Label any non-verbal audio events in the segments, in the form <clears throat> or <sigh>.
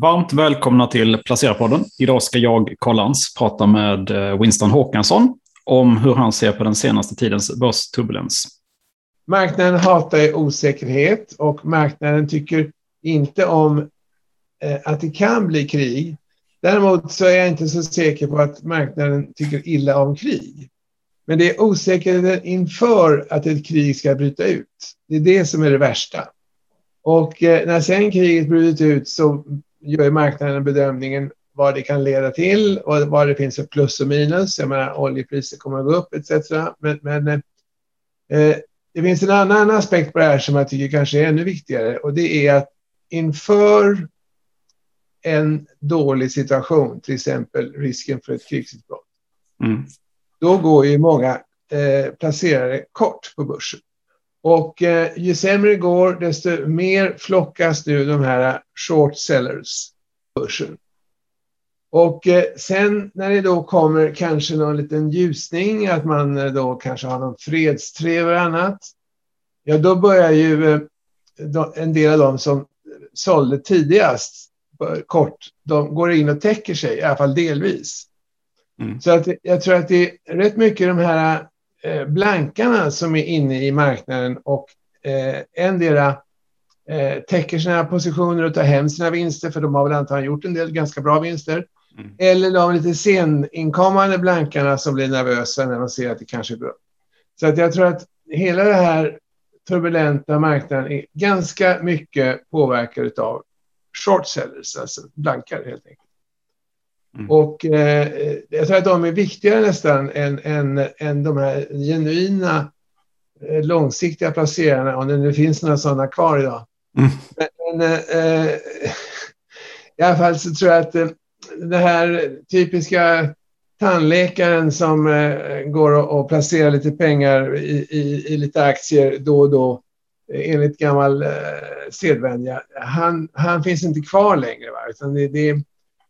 Varmt välkomna till Placerarpodden. Idag ska jag, Karl Lantz, prata med eh, Winston Håkansson om hur han ser på den senaste tidens börsturbulens. Marknaden hatar osäkerhet och marknaden tycker inte om eh, att det kan bli krig. Däremot så är jag inte så säker på att marknaden tycker illa om krig. Men det är osäkerheten inför att ett krig ska bryta ut. Det är det som är det värsta. Och eh, när sen kriget brutit ut så gör marknaden bedömningen vad det kan leda till och vad det finns för plus och minus. Jag menar, oljepriser kommer att gå upp etc. Men, men eh, eh, det finns en annan aspekt på det här som jag tycker kanske är ännu viktigare och det är att inför en dålig situation, till exempel risken för ett krigsutbrott, mm. då går ju många eh, placerare kort på börsen. Och eh, ju sämre det går, desto mer flockas nu de här short sellers börsen. Och eh, sen när det då kommer kanske någon liten ljusning, att man eh, då kanske har någon fredstrev och annat, ja då börjar ju eh, en del av dem som sålde tidigast kort, de går in och täcker sig, i alla fall delvis. Mm. Så att jag tror att det är rätt mycket de här Eh, blankarna som är inne i marknaden och eh, endera eh, täcker sina positioner och tar hem sina vinster, för de har väl antagligen gjort en del ganska bra vinster. Mm. Eller de lite seninkommande blankarna som blir nervösa när de ser att det kanske är bra. Så att jag tror att hela det här turbulenta marknaden är ganska mycket påverkad av short sellers, alltså blankare helt enkelt. Mm. Och eh, jag tror att de är viktigare nästan än, än, än de här genuina eh, långsiktiga placerarna, om det nu finns några sådana kvar idag. Mm. Men, men eh, i alla fall så tror jag att eh, det här typiska tandläkaren som eh, går och, och, placerar lite pengar i, i, i, lite aktier då och då enligt gammal eh, sedvänja, han, han finns inte kvar längre. Va? Utan det, det,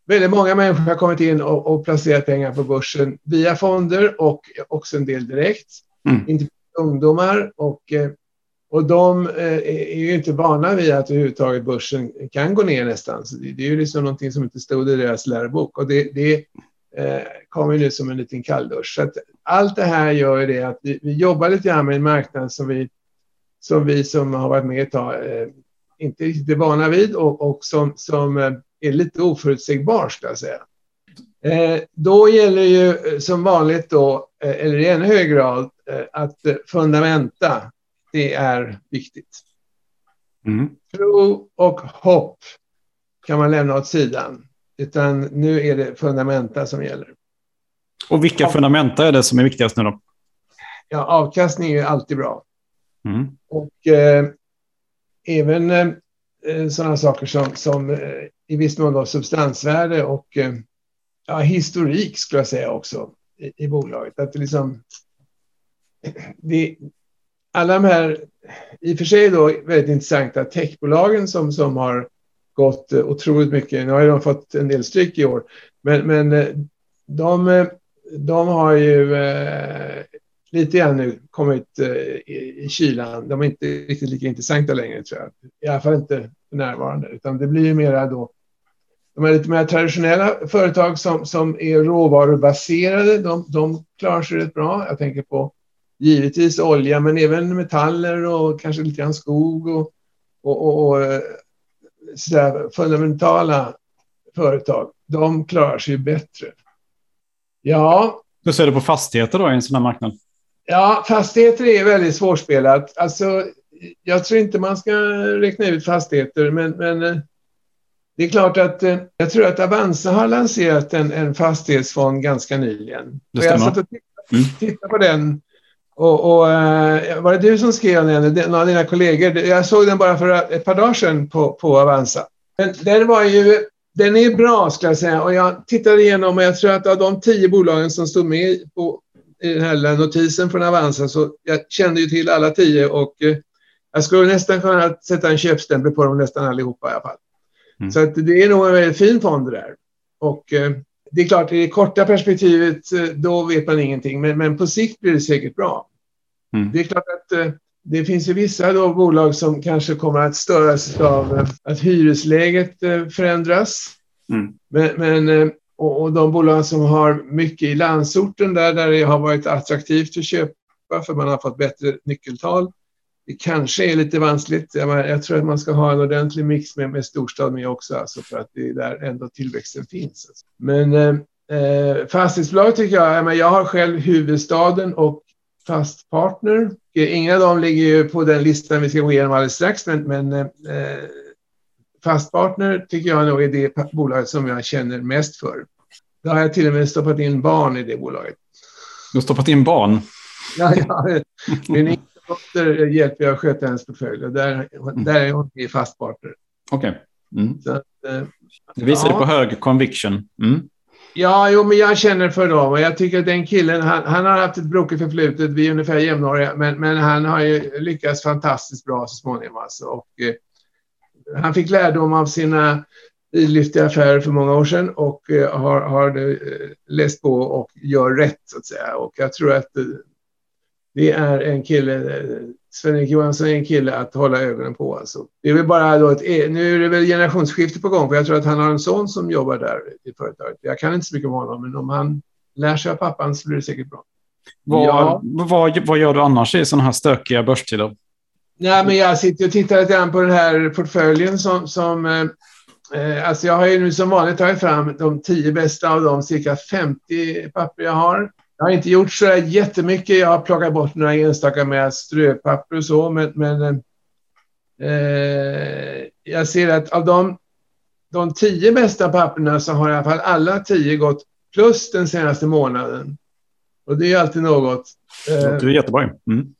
Väldigt många människor har kommit in och, och placerat pengar på börsen via fonder och också en del direkt. Mm. Inte ungdomar och, eh, och de eh, är ju inte vana vid att överhuvudtaget börsen kan gå ner nästan. Så det, är ju liksom någonting som inte stod i deras lärobok och det, det eh, kommer nu som en liten kalldusch. Så allt det här gör ju det att vi, vi jobbar lite grann med en marknad som vi som vi som har varit med ett tag inte riktigt är vana vid och, och som, som är lite oförutsägbar, ska jag säga. Eh, då gäller ju eh, som vanligt då, eh, eller i ännu högre grad, att fundamenta, det är viktigt. Mm. Tro och hopp kan man lämna åt sidan, utan nu är det fundamenta som gäller. Och vilka fundamenta är det som är viktigast nu då? Ja, avkastning är alltid bra. Mm. Och eh, även Eh, sådana saker som, som eh, i viss mån då substansvärde och eh, ja, historik skulle jag säga också i, i bolaget. Att det liksom, <clears throat> det, alla de här, i och för sig då väldigt intressanta techbolagen som, som har gått otroligt mycket. Nu har ju de fått en del stryk i år, men, men de, de har ju lite grann nu kommit eh, i, i kylan. De är inte riktigt lika intressanta längre tror jag. I alla fall inte för närvarande, utan det blir ju mera då de här lite mer traditionella företag som, som är råvarubaserade, de, de klarar sig rätt bra. Jag tänker på givetvis olja, men även metaller och kanske lite grann skog och, och, och, och eh, så fundamentala företag. De klarar sig bättre. Ja. Hur ser du på fastigheter då i en sån här marknad? Ja, fastigheter är väldigt svårspelat. Alltså, jag tror inte man ska räkna ut fastigheter, men, men eh, det är klart att eh, jag tror att Avanza har lanserat en, en fastighetsfond ganska nyligen. Det och jag satt och tittade, mm. tittade på den. Och, och, eh, var det du som skrev den, någon av dina kollegor? Jag såg den bara för ett par dagar sedan på, på Avanza. Men den var ju, den är bra ska jag säga. Och jag tittade igenom och jag tror att av de tio bolagen som stod med på, i den här notisen från Avanza så jag kände ju till alla tio och eh, jag skulle nästan kunna sätta en köpstämpel på dem nästan allihopa i alla fall. Mm. Så att det är nog en väldigt fin fond det där. Och eh, det är klart, i det korta perspektivet, eh, då vet man ingenting. Men, men på sikt blir det säkert bra. Mm. Det är klart att det finns ju vissa då bolag som kanske kommer att störas av att hyresläget förändras. Mm. Men, men och, de bolag som har mycket i landsorten där, där det har varit attraktivt att köpa för man har fått bättre nyckeltal. Det kanske är lite vanskligt. Jag, tror att man ska ha en ordentlig mix med, med storstad med också, alltså för att det är där ändå tillväxten finns. Alltså. Men eh, eh, fastighetsbolag tycker jag, jag har själv huvudstaden och fast partner. Inga av dem ligger ju på den listan vi ska gå igenom alldeles strax, men, men eh, eh fast partner tycker jag nog är det bolaget som jag känner mest för. Då har jag till och med stoppat in barn i det bolaget. Du har stoppat in barn? <laughs> Ja, ja. min dotter hjälper jag att sköta hennes portfölj och där, där är hon i fast partner. Okej. Okay. Mm. eh, det visar ja. på hög conviction. Mm. Ja, jo, men jag känner för dem och jag tycker att den killen, han, han har haft ett brokigt förflutet, vi är ungefär jämnåriga, men, men han har ju lyckats fantastiskt bra så småningom alltså. Och, eh, han fick lärdom av sina vidlyftiga affärer för många år sedan och eh, har, har eh, läst på och gör rätt så att säga. Och jag tror att eh, det är en kille, Sven-Erik Johansson är en kille att hålla ögonen på. Alltså. Det är väl bara då ett, nu är det väl generationsskifte på gång, för jag tror att han har en son som jobbar där i företaget. Jag kan inte så mycket om honom, men om han lär sig av pappan så blir det säkert bra. Vad, ja. vad, vad gör du annars i sådana här stökiga börstider? Nej, men jag sitter och tittar lite grann på den här portföljen som, som eh, eh, alltså jag har ju nu som vanligt tagit fram de tio bästa av de cirka 50 papper jag har. Jag har inte gjort så jättemycket. Jag har plockat bort några enstaka med ströpapper och så, men, men eh, jag ser att av de, de tio bästa papperna så har i alla fall alla tio gått plus den senaste månaden. Och det är alltid något. Eh, det är jättebra. Mm.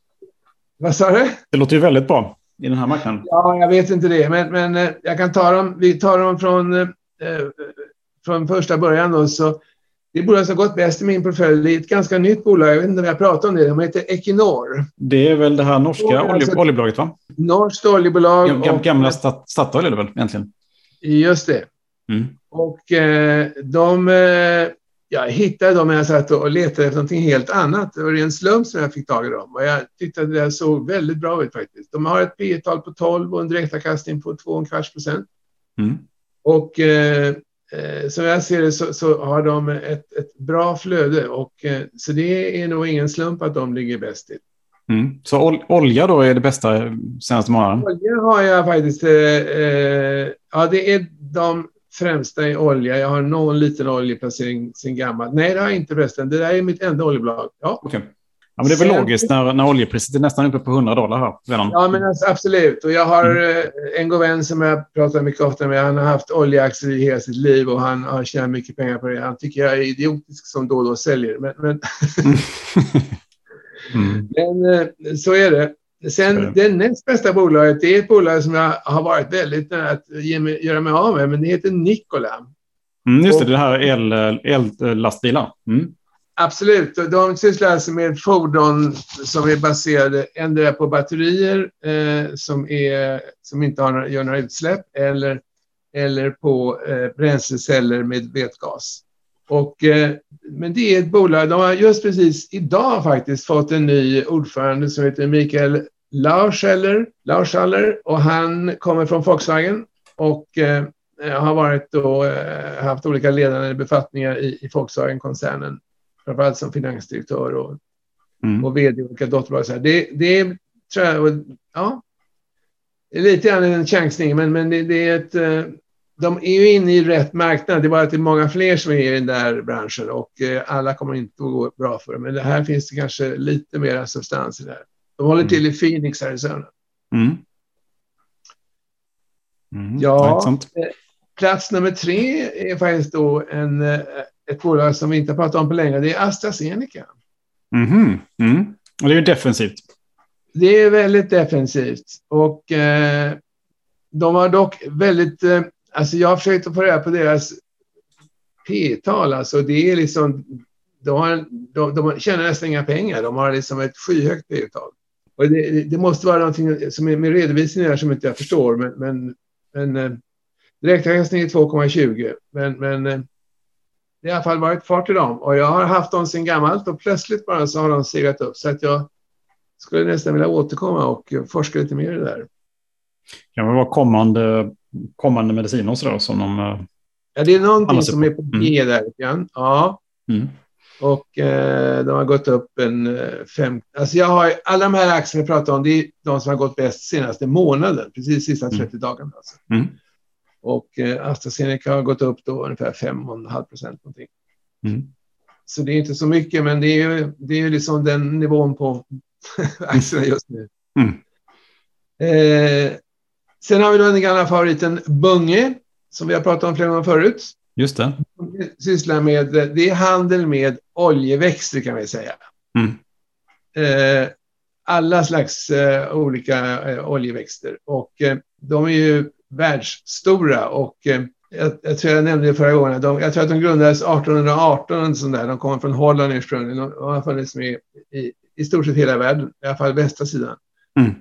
Vad sa du? Det låter ju väldigt bra i den här marknaden. Ja, jag vet inte det, men, men eh, jag kan ta dem. Vi tar dem från, eh, från första början. Då, så det bolag som gått bäst i min portfölj det är ett ganska nytt bolag. Jag vet inte om jag pratat om det. De heter Equinor. Det är väl det här norska olje, alltså, oljebolaget, va? Norskt oljebolag. Gam, gamla Statoil är det väl egentligen? Just det. Mm. Och eh, de eh, jag hittade dem när jag satt och letade efter någonting helt annat. Det var en slump som jag fick tag i dem och jag tyckte att det såg väldigt bra ut faktiskt. De har ett P tal på 12 och en direktavkastning på 2,25 procent. Mm. Och eh, eh, som jag ser det så, så, har de ett, ett bra flöde och eh, så det är nog ingen slump att de ligger bäst till. Mm. Så ol olja då är det bästa senaste månaden? Olja har jag faktiskt. Eh, eh, ja, det är de främsta i olja. Jag har någon liten oljeplacering sen gammalt. Nej, det har jag inte förresten. Det där är mitt enda oljebolag. Ja. Okay. Ja, men det är väl Sen, logiskt när, när oljepriset är nästan uppe på 100 dollar här redan. Ja, men alltså, absolut. Och jag har mm. Eh, en god vän som jag pratar mycket ofta med. Han har haft oljeaktier i hela sitt liv och han har tjänat mycket pengar på det. Han tycker jag är idiotisk som då och då säljer. Men, men, mm. <laughs> men eh, så är det. Sen det näst bästa bolaget, det är ett bolag som jag har varit väldigt nära att ge mig, göra mig av med, men det heter Nikola. Mm, just det, och, det här ellastbilar. El mm. Absolut, de sysslar alltså med fordon som är baserade ändå på batterier eh, som, är, som inte har, gör några utsläpp eller, eller på eh, bränsleceller med vätgas. Och, eh, men det är ett bolag, de har just precis idag faktiskt fått en ny ordförande som heter Mikael Lauscheller, Lauscheller och han kommer från Volkswagen och eh, har varit då, eh, haft olika ledande befattningar i, i Volkswagen-koncernen, framförallt som finansdirektör och, mm. och vd i olika dotterbolag. Det, det är, tror jag, ja, lite grann en chansning, men, men det, det, är ett, eh, de är ju inne i rätt marknad. Det är bara att det är många fler som är i den där branschen och eh, alla kommer inte att gå bra för det. Men det här finns det kanske lite mer substans i det här. De håller till i mm. Phoenix, Arizona. Mm. Mm, ja, eh, plats nummer tre är faktiskt då en, eh, ett bolag som vi inte har pratat om på länge. Det är AstraZeneca. Mm, mm. Och det är defensivt. Det är väldigt defensivt. Och eh, de har dock väldigt... Eh, alltså jag har försökt att få reda på deras P-tal. Alltså det är liksom... De, har, de, de tjänar nästan inga pengar. De har liksom ett skyhögt P-tal. Och det, det, måste vara någonting som är med redovisningen som inte jag förstår, men, men, men eh, direktavkastning är 2,20. Men, men eh, det har i alla fall varit fart i dem och jag har haft dem sedan gammalt och plötsligt bara så har de seglat upp. Så att jag, skulle nästan vilja återkomma och forska lite mer i det där. Kan det vara kommande, kommande mediciner och sådär som de... Eh, ja, det är någonting som är på G mm. där. Ja. Mm. Och eh, de har gått upp en eh, fem... Alltså jag har, alla de här aktierna jag pratar om, det är de som har gått bäst senaste månaden, precis sista 30 mm. dagarna. Alltså. Mm. Och eh, AstraZeneca har gått upp då ungefär 5,5 procent någonting. Mm. Så det är inte så mycket, men det är ju det är liksom den nivån på <laughs> aktierna just nu. Mm. Eh, sen har vi då den gamla favoriten Bunge, som vi har pratat om flera gånger förut. Just det. Sysslar med, det är handel med oljeväxter kan vi säga. Mm. Eh, alla slags eh, olika eh, oljeväxter. Och de är ju världsstora och jag, jag, tror jag nämnde det förra gången. De, jag tror att de grundades 1818. Sånt där. De kommer från Holland ursprungligen och har funnits med i, i stort sett hela världen, i alla fall västra sidan. Mm.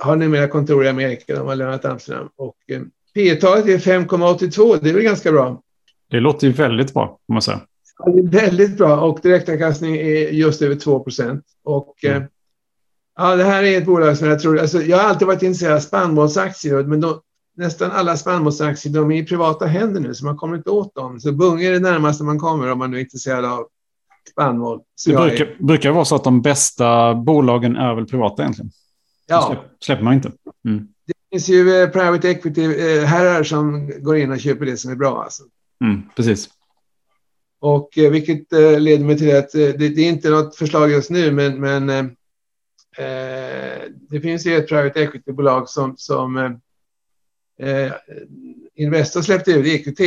Har numera kontor i Amerika, de har lämnat Amsterdam. Och eh, P talet är 5,82, det är väl ganska bra. Det låter ju väldigt bra, får man säga. Ja, det är väldigt bra och direktavkastning är just över 2 procent. Och mm. eh, ja, det här är ett bolag som jag tror, alltså, jag har alltid varit intresserad av spannmålsaktier, men de, nästan alla spannmålsaktier, de är i privata händer nu, så man kommer inte åt dem. Så Bunge är det närmaste man kommer om man nu är intresserad av spannmål. Så det brukar, är... brukar vara så att de bästa bolagen är väl privata egentligen? Ja. Släpp, släpper man inte. Mm. Det finns ju eh, private equity-herrar eh, som går in och köper det som är bra. Alltså. Mm, precis. Och eh, vilket eh, leder mig till att eh, det, det, är inte något förslag just nu, men, men eh, det finns ju ett private equity-bolag som, som eh, Investor släppte ut, EQT.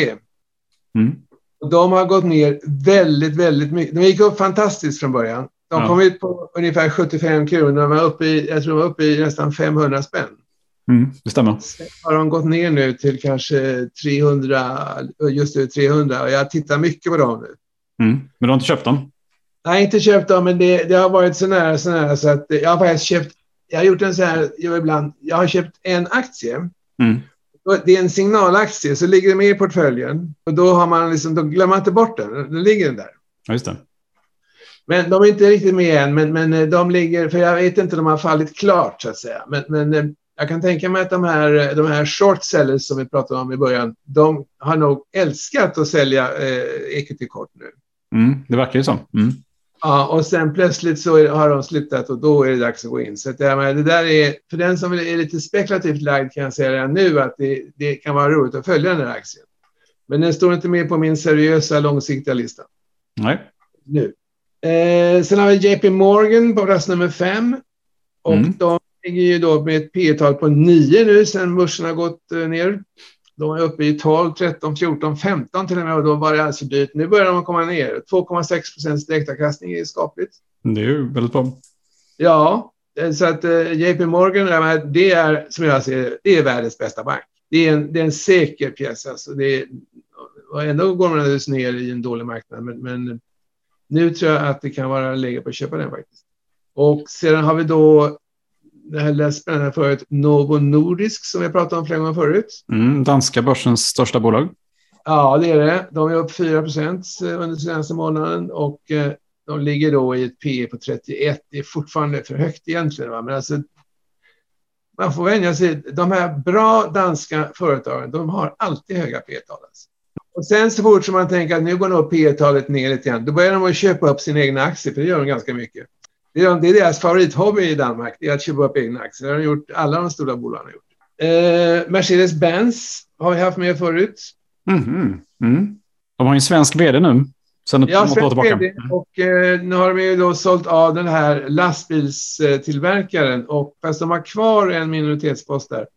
Mm. Och de har gått ner väldigt, väldigt mycket. De gick upp fantastiskt från början. De ja. kom ut på ungefär 75 kronor. De var uppe i, jag tror de var uppe i nästan 500 spänn. Mm, det stämmer. Sen har de gått ner nu till kanske 300, just nu 300. Och jag tittar mycket på dem nu. Mm. Men du har inte köpt dem? Nej, inte köpt dem, men det, det har varit så nära, så nära så att jag har faktiskt köpt, jag har gjort en så här, jag, ibland, jag har köpt en aktie. Mm. Det är en signalaktie, så ligger det med i portföljen. Och då, har man liksom, då glömmer man inte bort den, den ligger den där. Ja, just det. Men de är inte riktigt med än, men, men de ligger, för jag vet inte, de har fallit klart så att säga. Men, men eh, jag kan tänka mig att de här, de här short sellers som vi pratade om i början, de har nog älskat att sälja eh, equity-kort nu. Mm, det verkar ju så. Mm. Ja, och sen plötsligt så har de slutat och då är det dags att gå in. Så att det, det där är, för den som är lite spekulativt lagd kan jag säga redan nu att det, det kan vara roligt att följa den här aktien. Men den står inte med på min seriösa långsiktiga lista. Nej. Nu. Eh, sen har vi JP Morgan på plats nummer fem. Och mm. de ligger ju då med ett P tal på 9 nu sen börsen har gått eh, ner. De är uppe i 12, 13, 14, 15 till och med och då var det alltså dyrt. Nu börjar de komma ner. 2,6 procents direktavkastning är skapligt. Det är ju väldigt bra. Ja, eh, så att eh, JP Morgan, det är som jag ser det är världens bästa bank. Det är en, det är en säker pjäs. Alltså. Det är, och ändå går man naturligtvis ner i en dålig marknad, men, men nu tror jag att det kan vara läge på att köpa den faktiskt. Och sedan har vi då det här lät spännande förut, Novo Nordisk som vi pratat om flera gånger förut. Mm, danska börsens största bolag. Ja, det är det. De är upp 4 procent under senaste månaden och eh, de ligger då i ett P på 31. Det är fortfarande för högt egentligen, va? men alltså man får vänja sig. De här bra danska företagen, de har alltid höga P-tal. Alltså. Och sen så fort som man tänker att nu går nog P-talet ner lite grann, då börjar de att köpa upp sina egna aktier, för det gör de ganska mycket. Det är, det är deras favorithobby i Danmark, det är att köpa upp egna aktier. Det har de gjort, alla de stora bolagen har gjort. Eh, Mercedes-Benz har vi haft med förut. Mm, mm. De har ju en svensk vd nu. Sen ja, svensk vd. Och eh, nu har de ju då sålt av den här lastbilstillverkaren. Och fast de har kvar en minoritetspost där.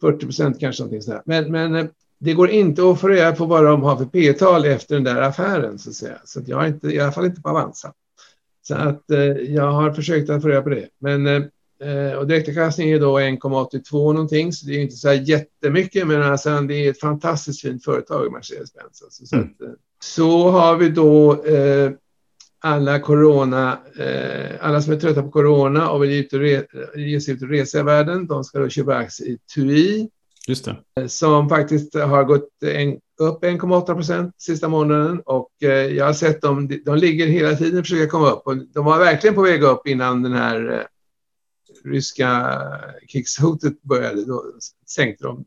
40 procent kanske någonting sådär. Men, men eh, det går inte att få reda på vad de har för P-tal efter den där affären så att säga. Så att jag har inte, i alla fall inte på Avanza. Så att eh, jag har försökt att få reda på det. Men eh, och direktavkastning är då 1,82 någonting, så det är inte så här jättemycket, men alltså, det är ett fantastiskt fint företag, Mercedes-Benz. Alltså, så, mm. att, eh, så har vi då eh, alla corona, eh, alla som är trötta på corona och vill ut ge sig ut och resa i världen, de ska då köpa aktier i TUI. Just det. Eh, som faktiskt har gått en, upp 1,8 procent sista månaden och eh, jag har sett dem, de ligger hela tiden och försöker komma upp och de var verkligen på väg upp innan den här ryska krigshotet började, då sänkte de.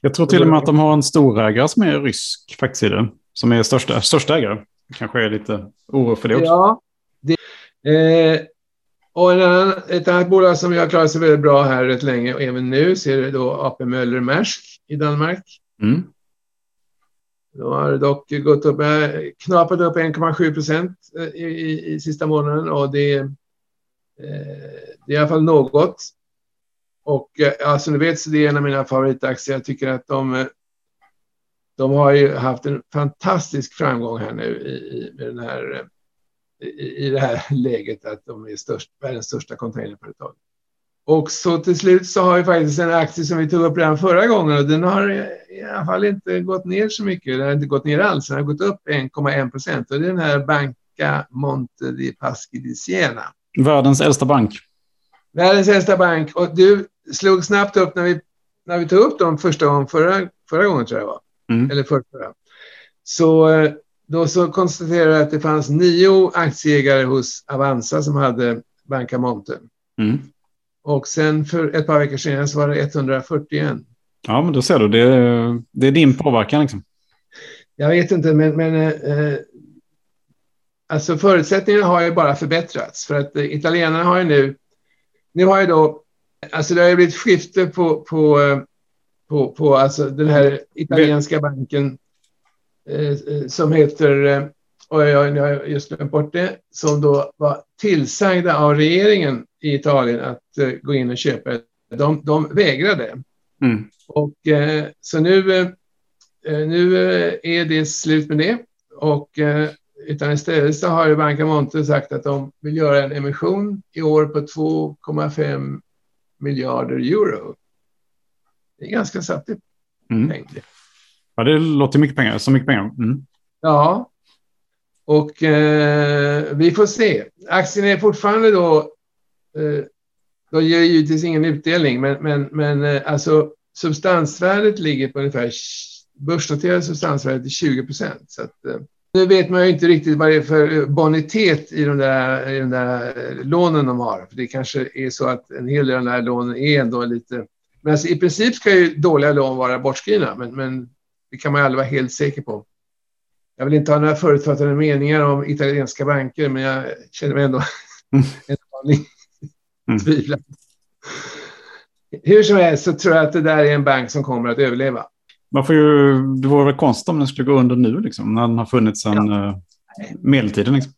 Jag tror till och med att de har en storägare som är rysk faktiskt i det, som är största, största ägare. Kanske är lite oro för det också. Ja, det, eh, och en annan, ett annat bolag som har klarat sig väldigt bra här rätt länge och även nu så är det då AP Møller Maersk i Danmark. Mm. De har dock gått upp, eh, knapat upp 1,7 procent eh, i, i, i, sista månaden och det, eh, det är i alla fall något. Och ja, som ni vet så det är en av mina favoritaktier. Jag tycker att de, de har ju haft en fantastisk framgång här nu i, i, med den här, i, i det här <laughs> läget att de är störst, världens största containerföretag. Och så till slut så har vi faktiskt en aktie som vi tog upp redan förra gången och den har i alla fall inte gått ner så mycket. Den har inte gått ner alls. Den har gått upp 1,1 procent och det är den här Banca Monte di Paschi di Siena. Världens äldsta bank. Världens äldsta bank. Och du slog snabbt upp när vi, när vi tog upp dem första gången, förra, förra gången tror jag var. Mm. Eller förra. Så eh, då så konstaterade jag att det fanns nio aktieägare hos Avanza som hade Banca Monte. Mm. Och sen för ett par veckor sedan så var det 141. Ja, men då ser du, det är, det är din påverkan liksom. Jag vet inte, men, men eh, alltså förutsättningarna har ju bara förbättrats för att eh, italienarna har ju nu, nu har ju då, alltså det har ju blivit skifte på, på, eh, på, på alltså den här italienska banken eh, eh som heter, eh, och jag, jag har just glömt bort det, som då var tillsagda av regeringen i Italien att eh, gå in och köpa. De, de vägrade. Mm. Och, eh, så nu, eh, nu är det slut med det. Och, utan istället så har Banca Monte sagt att de vill göra en emission i år på 2,5 miljarder euro. Det är ganska saftigt. Mm. Ja, det låter mycket pengar. Så mycket pengar. Mm. Ja. Och eh, vi får se. Aktien är fortfarande då Eh, de ger givetvis ingen utdelning, men, men, men eh, alltså substansvärdet ligger på ungefär börsnoterade substansvärdet är 20 procent. Så att, eh, nu vet man ju inte riktigt vad det är för bonitet i de där, i de där eh, lånen de har. För det kanske är så att en hel del av de där lånen är ändå lite... Men alltså, i princip ska ju dåliga lån vara bortskrivna, men, men det kan man ju aldrig vara helt säker på. Jag vill inte ha några förutfattade meningar om italienska banker, men jag känner mig ändå en aning. Tvivlar. Hur som helst så tror jag att det där är en bank som kommer att överleva. Man får ju, det vore väl konstigt om den skulle gå under nu, liksom, när den har funnits sedan ja. uh, medeltiden. Liksom.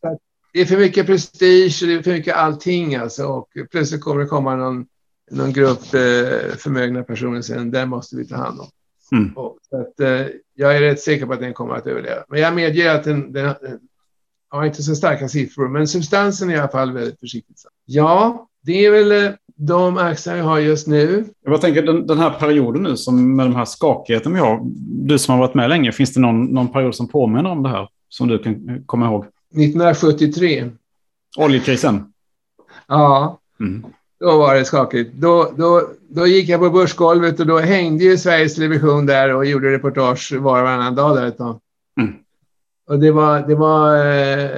Det är för mycket prestige, det är för mycket allting alltså. Och plötsligt kommer det komma någon, någon grupp eh, förmögna personer sen, den måste vi ta hand om. Mm. Och, så att, eh, jag är rätt säker på att den kommer att överleva. Men jag medger att den, den, den har inte så starka siffror, men substansen är i alla fall väldigt försiktigt. Ja, det är väl eh, de aktier jag har just nu. Jag tänker den, den här perioden nu som med de här skakigheten vi har. Du som har varit med länge, finns det någon, någon period som påminner om det här som du kan komma ihåg? 1973. Oljekrisen? Ja, mm. Då var det skakigt. Då, då, då gick jag på börsgolvet och då hängde ju Sveriges Television där och gjorde reportage var och varannan dag där ett tag. Mm. Och det var, det var, eh,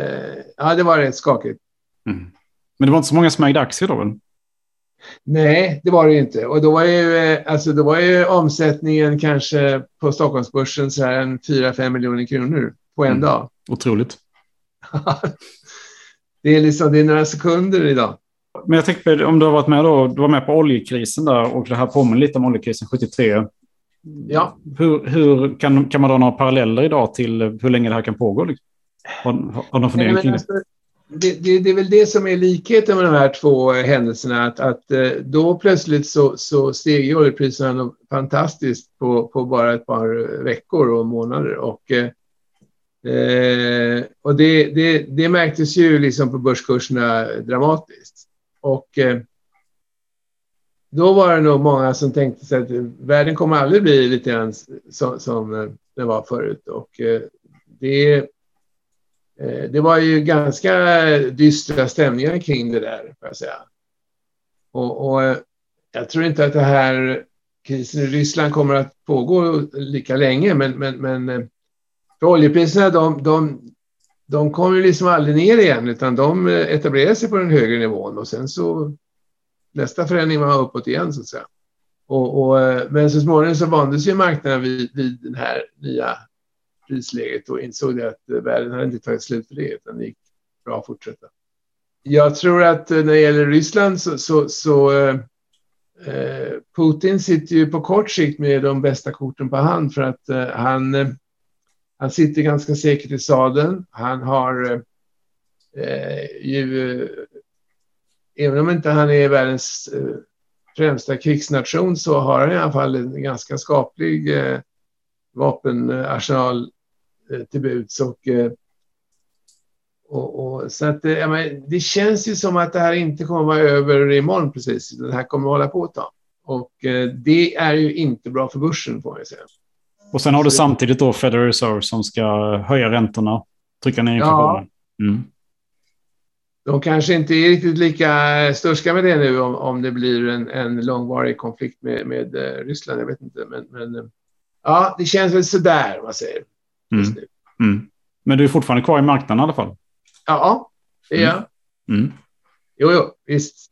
ja, det var rätt skakigt. Mm. Men det var inte så många som ägde aktier då väl? Nej, det var det inte. Och då var ju, eh, alltså, då var ju omsättningen kanske på Stockholmsbörsen så här en 4-5 miljoner kronor på en mm. dag. Otroligt. <laughs> det, är liksom, det är några sekunder idag. Men jag tänkte om du har varit med då, du var med på oljekrisen där och det här påminner lite om oljekrisen 73. Ja. Hur, hur kan, kan man dra några paralleller idag till hur länge det här kan pågå? Liksom? Har, har de funderingar kring det? Alltså, det, det, det, är väl det som är likheten med de här två händelserna. Att, att eh, då plötsligt så, så steg oljepriserna fantastiskt på, på bara ett par veckor och månader. Och, eh, eh, och det, det, det märktes ju liksom på börskurserna dramatiskt. Och eh, då var det nog många som tänkte sig att världen kommer aldrig bli lite grann som, som den var förut. Och eh, det Eh, det var ju ganska dystra stämningar kring det där, får jag säga. Och, och, eh, jag tror inte att det här krisen i Ryssland kommer att pågå lika länge, men, men, men eh, för oljepriserna, de, de, de kommer liksom aldrig ner igen, utan de eh, etablerade sig på den högre nivån och sen så nästa förändring var uppåt igen så att säga. Och, och, eh, men så småningom så vande sig marknaden vid, vid det här nya prisläget och insåg det att eh, världen hade inte tagit slut för det utan det gick bra att fortsätta. Jag tror att när det gäller Ryssland så, så, så eh, Putin sitter ju på kort sikt med de bästa korten på hand för att eh, han, eh, han sitter ganska säkert i sadeln. Han har eh, ju, även om inte han är världens eh, främsta krigsnation så har han i alla fall en ganska skaplig eh, vapenarsenal eh, till buds. Och, eh, och, och, så att, eh, ja, men det känns ju som att det här inte kommer att vara över imorgon precis. Det här kommer att hålla på ett tag. Och eh, det är ju inte bra för börsen får man säga. Och sen har du samtidigt då Federal Reserve som ska höja räntorna, trycka ner inflationen. Ja. Mm. De kanske inte är riktigt lika störska med det nu om, om det blir en, en långvarig konflikt med, med uh, Ryssland. Jag vet inte, men, men uh, ja, det känns väl sådär, vad säger mm. mm. Men du är fortfarande kvar i marknaden i alla fall? Ja, det är jag. Mm. mm. Jo, jo, visst.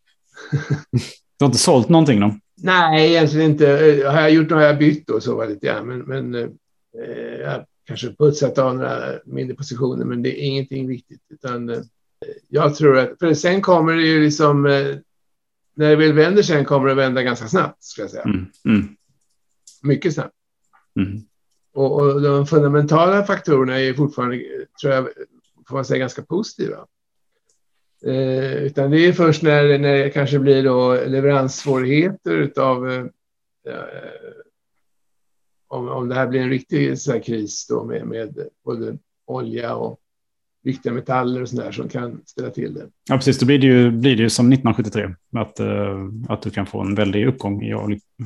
<laughs> du har inte sålt någonting då? Nej, egentligen inte. Har jag gjort något har jag bytt och så var lite grann. Men, men eh, jag kanske putsat av några mindre positioner, men det är ingenting viktigt. Utan eh, jag tror att, för sen kommer det ju liksom, eh, när det väl vänder sen kommer det vända ganska snabbt, ska jag säga. Mm. Mm. Mycket snabbt. Mm. Och, och, de fundamentala faktorerna är fortfarande, tror jag, får man säga, ganska positiva. Eh, utan det är först när, när det kanske blir då leveranssvårigheter utav eh, om, om det här blir en riktig så kris då med, med både olja och viktiga metaller och sådär som kan ställa till det. Ja, precis. Då blir det ju, blir det ju som 1973, att, uh, att du kan få en väldig uppgång i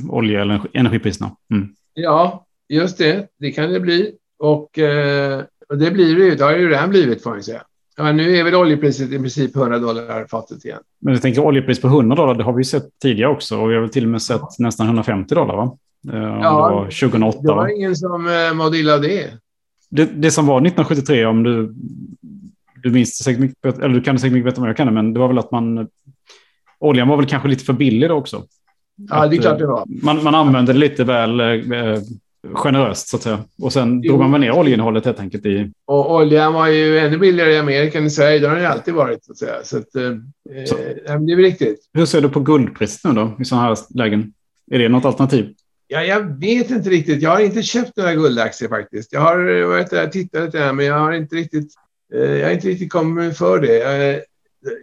olje eller energipriserna. Mm. Ja, just det. Det kan det bli. Och, uh, och det blir det ju. Det har ju redan blivit, får man säga. Ja, nu är väl oljepriset i princip 100 dollar fatet igen. Men jag tänker oljepris på 100 dollar, det har vi sett tidigare också. Och vi har väl till och med sett nästan 150 dollar, va? Uh, ja, det var 2008. Det var ingen som uh, mådde illa av det. det. Det som var 1973, om du du minns säkert mycket, eller du kan säkert mycket bättre än jag kan, men det var väl att man... Oljan var väl kanske lite för billig då också. Ja, att, det är klart det var. Eh, man, man använde det lite väl eh, generöst så att säga. Och sen jo. drog man väl ner oljeinnehållet helt enkelt i... Och oljan var ju ännu billigare i Amerika än i Sverige. Det har den ju alltid varit så att säga. Så, att, eh, så. Eh, det är väl riktigt. Hur ser du på guldpriset nu då i sådana här lägen? Är det något alternativ? Ja, jag vet inte riktigt. Jag har inte köpt några guldaktier faktiskt. Jag har varit där och tittat lite, men jag har inte riktigt Eh, jag har inte riktigt kommit för det. Eh,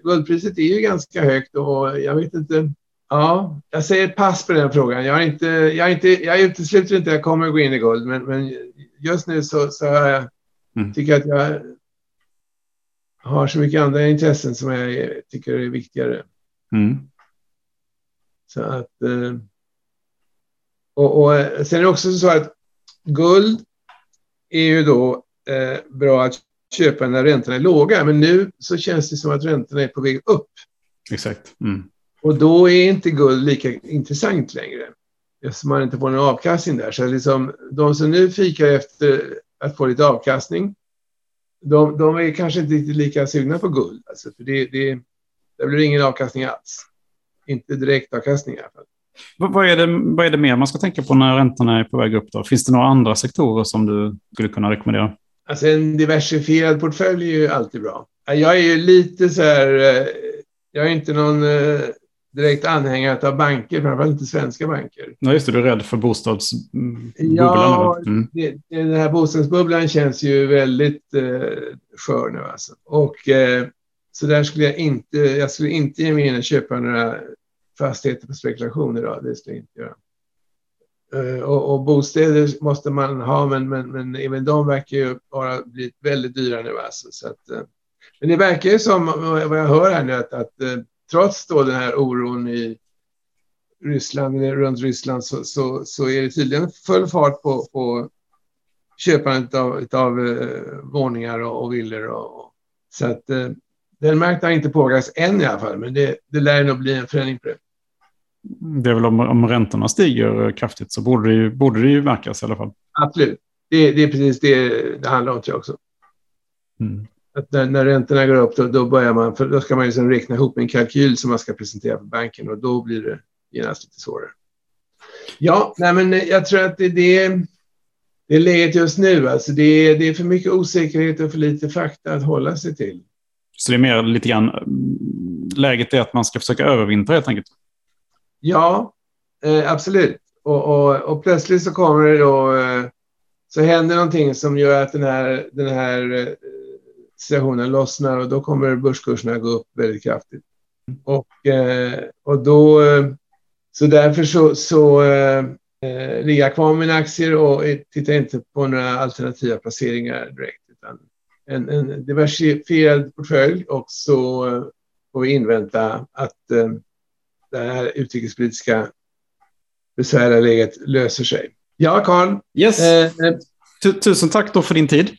guldpriset är ju ganska högt och jag vet inte. Ja, jag säger pass på den frågan. Jag, har inte, jag, har inte, jag utesluter inte att jag kommer att gå in i guld, men, men just nu så, så jag, mm. tycker jag att jag har så mycket andra intressen som jag tycker är viktigare. Mm. Så att... Eh, och, och sen är det också så att guld är ju då eh, bra att köpa när räntorna är låga. Men nu så känns det som att räntorna är på väg upp. Exakt. Mm. Och då är inte guld lika intressant längre. Eftersom man inte får någon avkastning där. Så liksom, de som nu fikar efter att få lite avkastning, de, de är kanske inte riktigt lika sugna på guld. Alltså, för det, det, det blir ingen avkastning alls. Inte direktavkastning i alla fall. Vad är, det, vad är det mer man ska tänka på när räntorna är på väg upp? Då? Finns det några andra sektorer som du skulle kunna rekommendera? Alltså en diversifierad portfölj är ju alltid bra. Jag är ju lite så här, eh, jag är inte någon eh, direkt anhängare av banker, framförallt inte svenska banker. Nej, just det, du är rädd för bostadsbubblan? Ja, mm. det, den här bostadsbubblan känns ju väldigt eh, skör nu alltså. Och eh, så där skulle jag inte, jag skulle inte ge mig in och köpa några fastigheter på spekulation idag, det skulle jag inte göra. Eh, och, och, bostäder måste man ha, men, men, men även de verkar ju bara bli väldigt dyra nu. Alltså, så att, eh, men det verkar ju som, vad jag hör här nu, att, att eh, trots då den här oron i Ryssland, runt Ryssland, så, så, så är det tydligen full fart på, på köpandet av, av våningar och, och villor. Och, så att den marknaden har inte påverkats än i alla fall, men det, det lär nog bli en förändring på det det är väl om, om räntorna stiger kraftigt så borde det ju, borde det ju märkas i alla fall. Absolut. Det, det är precis det det handlar om tror jag också. Mm. Att när, när räntorna går upp då, då börjar man, för då ska man liksom räkna ihop en kalkyl som man ska presentera för banken och då blir det genast lite svårare. Ja, nej men jag tror att det, det, det är läget just nu. Alltså det, är, det är för mycket osäkerhet och för lite fakta att hålla sig till. Så det är mer lite grann läget är att man ska försöka övervintra helt enkelt? Ja, eh, absolut. Och, och, och, plötsligt så kommer det då, eh, så händer någonting som gör att den här, den här eh, situationen lossnar och då kommer börskurserna gå upp väldigt kraftigt. Och, eh, och då, eh, så därför så, så eh, ligger jag kvar med mina aktier och tittar inte på några alternativa placeringar direkt. Utan en, en diversifierad portfölj och så får vi invänta att eh, det här utrikespolitiska besvärliga läget löser sig. Ja, Carl. Yes. Eh, Tusen tack då för din tid.